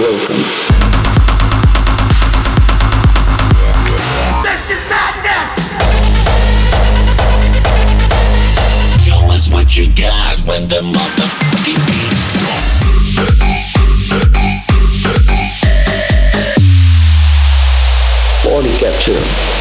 welcome. This is madness! Show us what you got when the motherfucking beat drops. Body capture.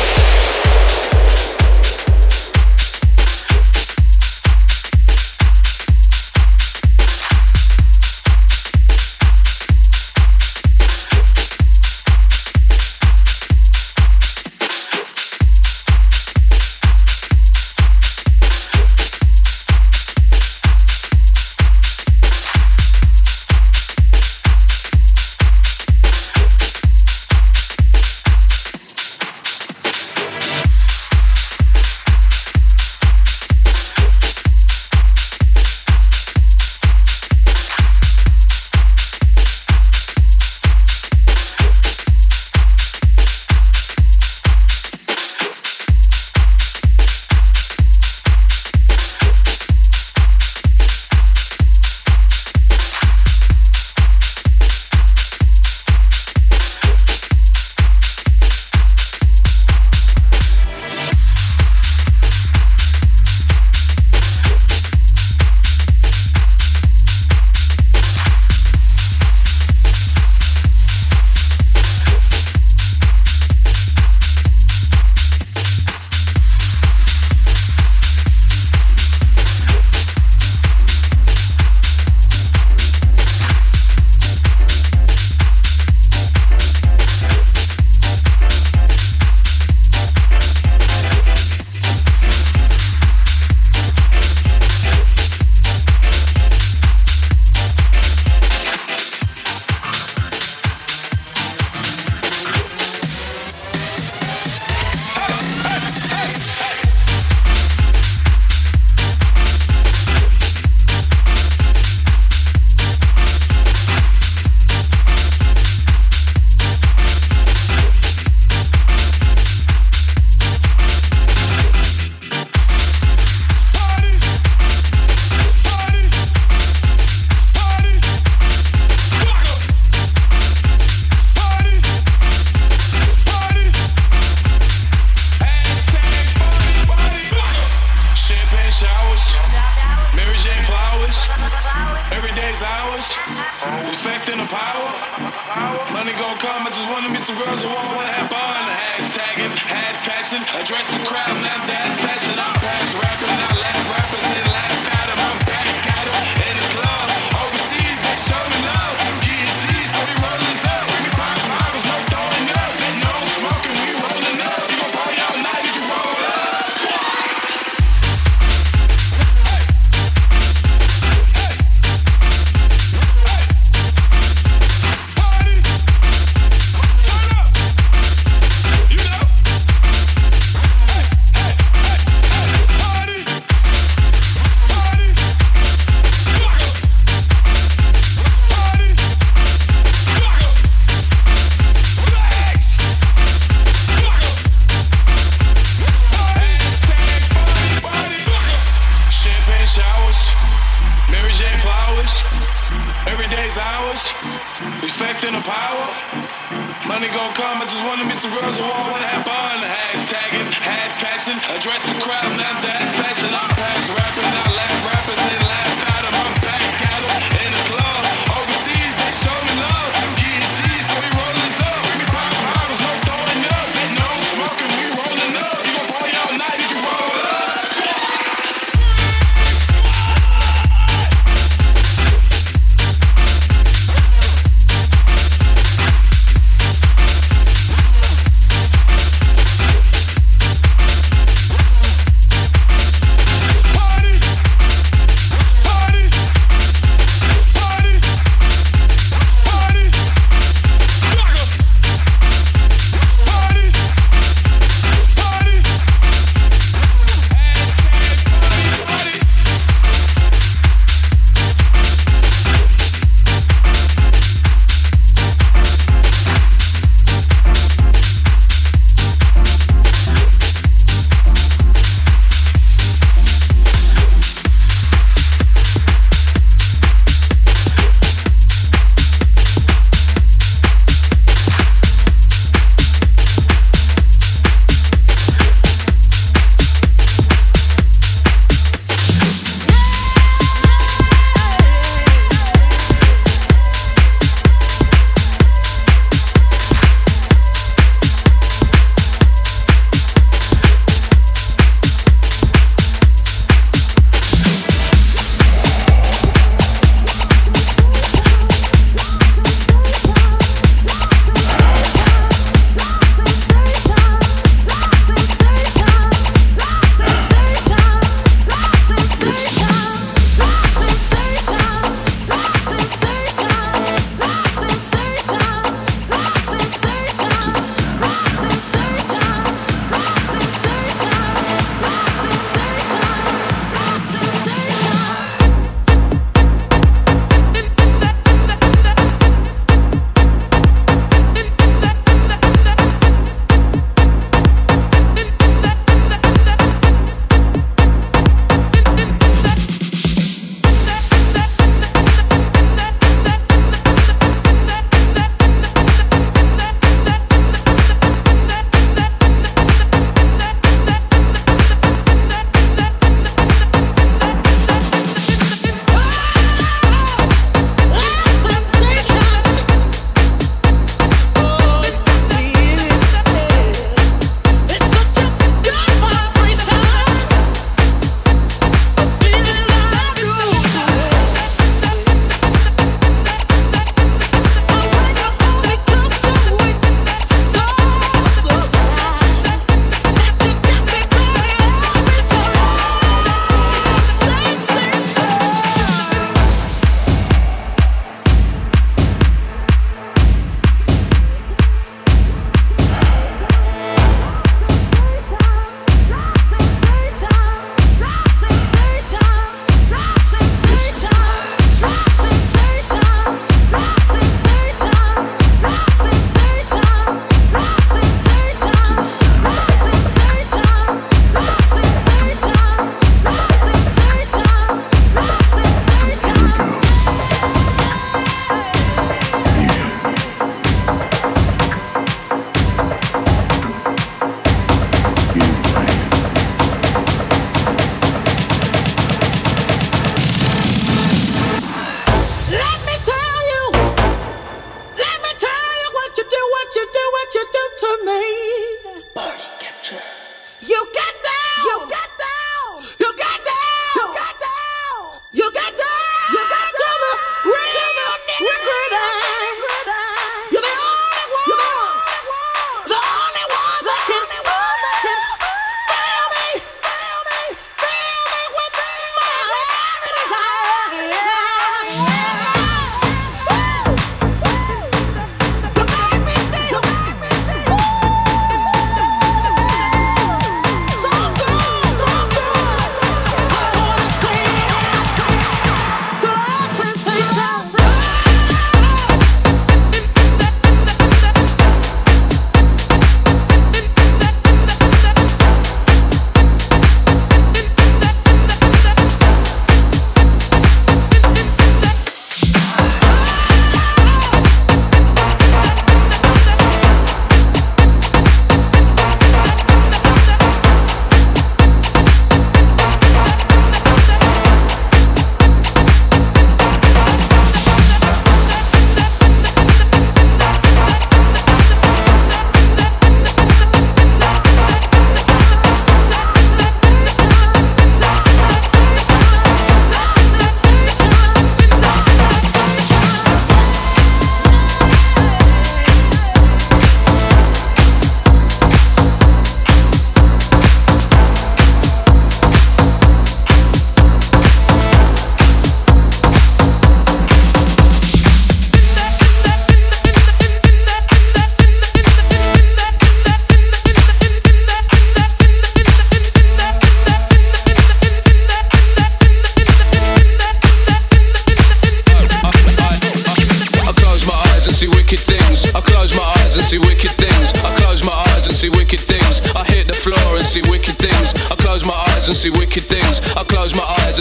hours, expecting the power. Money gon' come, I just wanna meet some girls who all wanna have fun. Hashtagging, hash passion, address the crowd, not that's passion. I'm past rapping, I laugh rappers.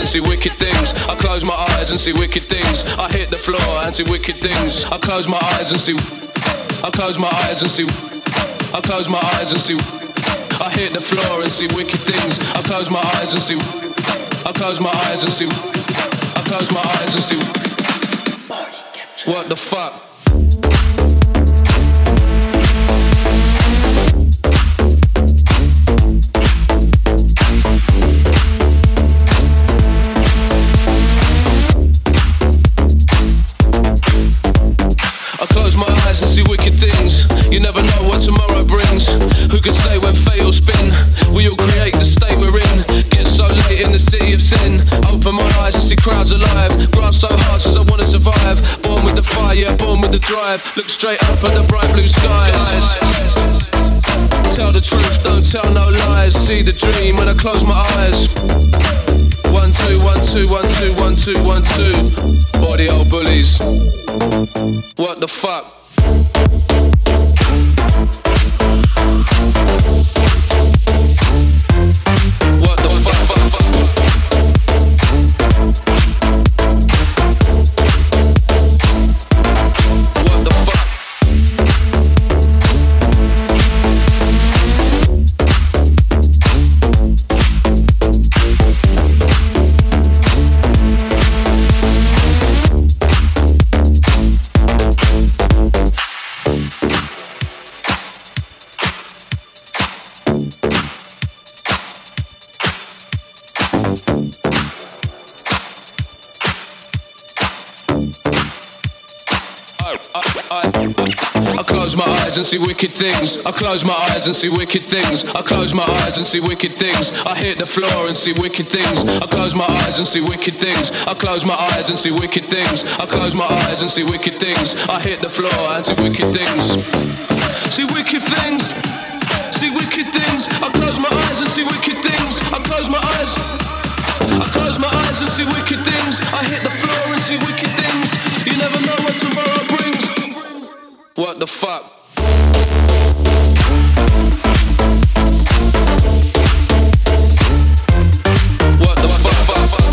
And see wicked things. I close my eyes and see wicked things. I hit the floor and see wicked things. I close my eyes and see. I close my eyes and see. I close my eyes and see. I hit the floor and see wicked things. I close my eyes and see. I close my eyes and see. I close my eyes and see. What the fuck? Can say when fate spin? We all create the state we're in. Get so late in the city of sin. Open my eyes and see crowds alive. Graft so hard cause I wanna survive. Born with the fire, yeah, born with the drive. Look straight up at the bright blue skies. Tell the truth, don't tell no lies. See the dream when I close my eyes. One two, one two, one two, one two, one two. Body old bullies. What the fuck? And see wicked things. I close my eyes and see wicked things. I close my eyes and see wicked things. I hit the floor and see wicked things. I close my eyes and see wicked things. I close my eyes and see wicked things. I close my eyes and see wicked things. I hit the floor and see wicked things. See wicked things. See wicked things. I close my eyes and see wicked things. I close my eyes. I close my eyes and see wicked things. I hit the floor and see wicked things. You never know what tomorrow brings. What the fuck?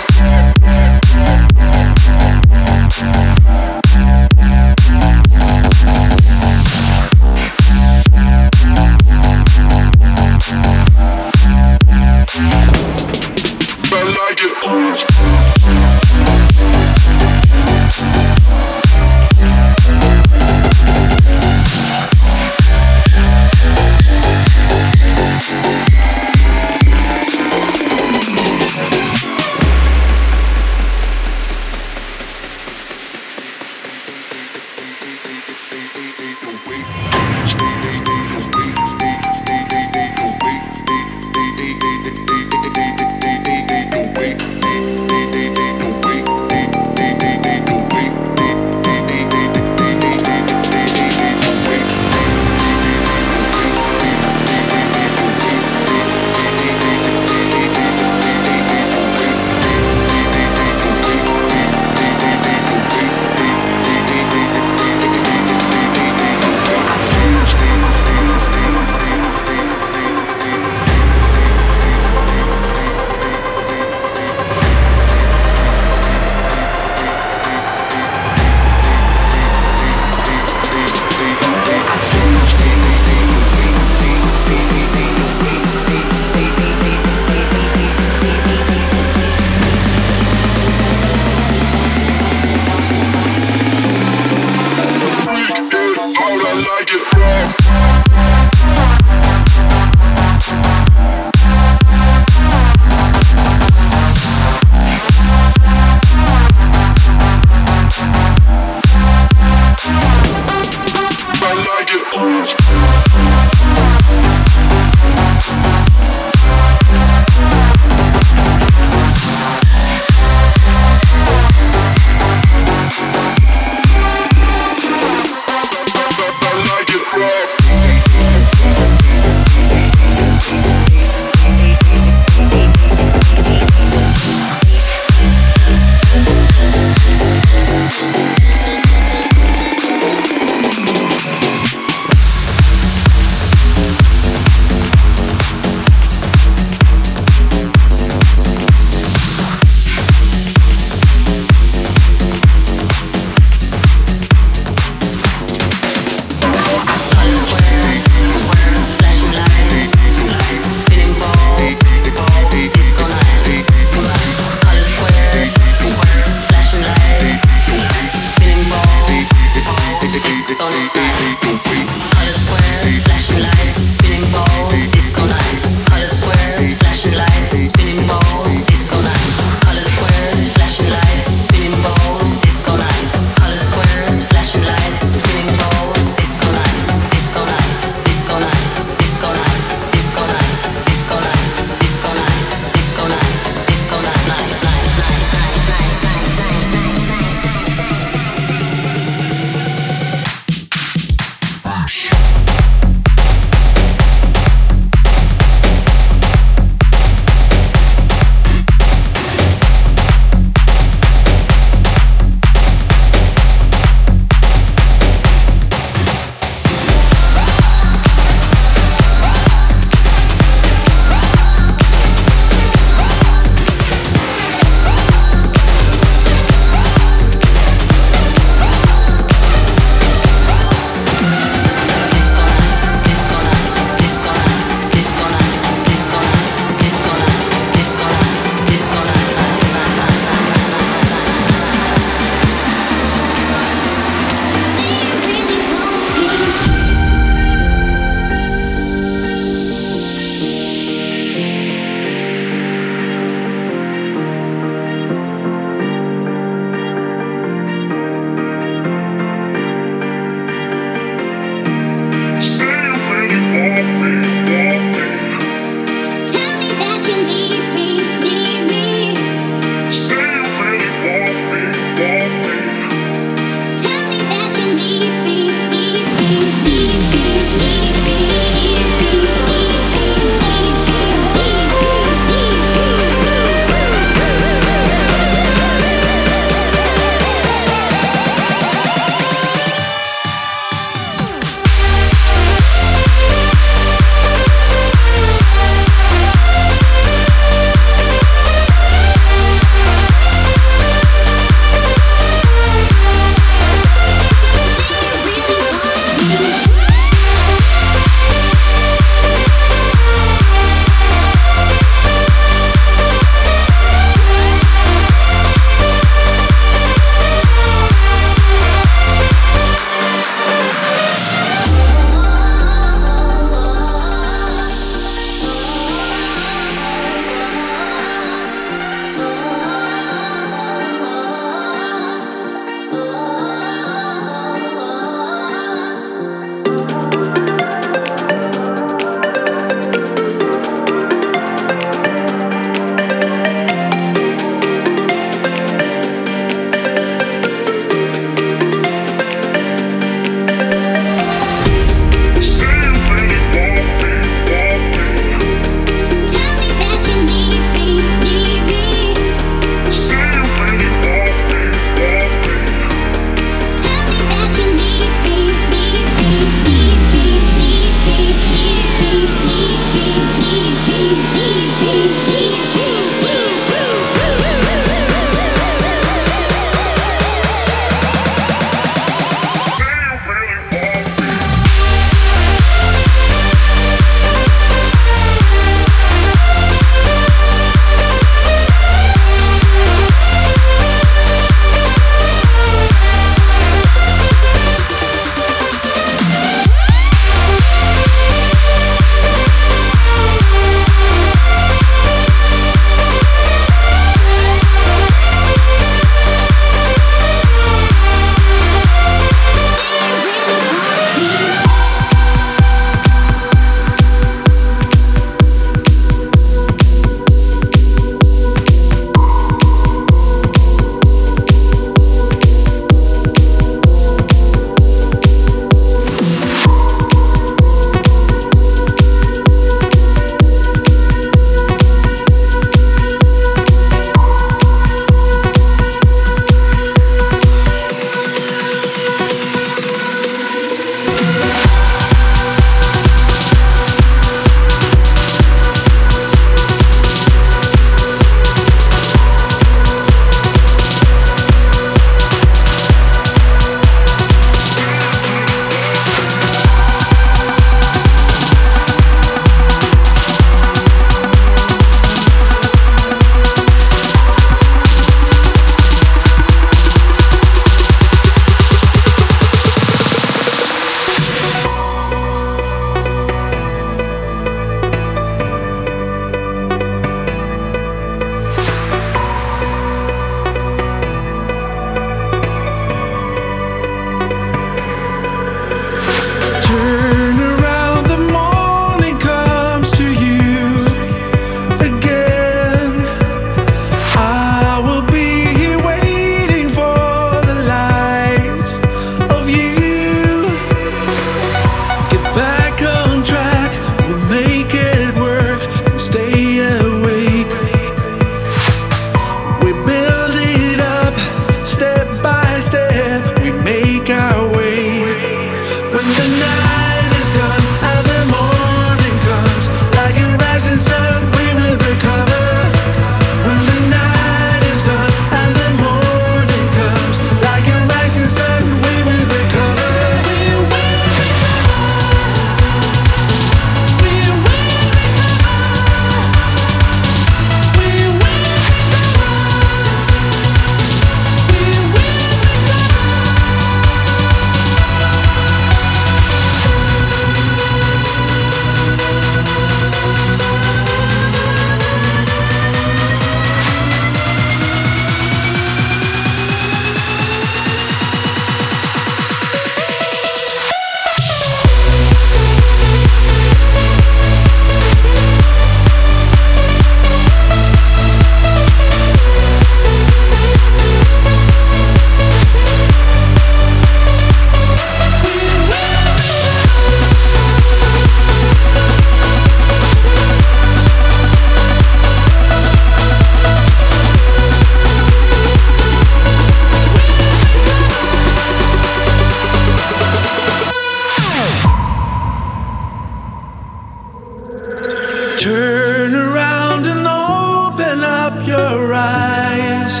Turn around and open up your eyes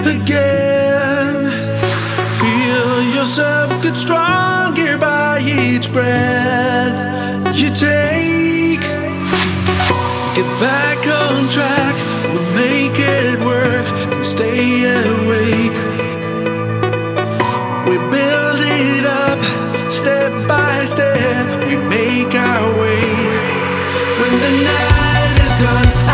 again. Feel yourself get stronger by each breath you take. Get back on track, we'll make it work and stay awake. We build it up step by step, we make our the night is gone.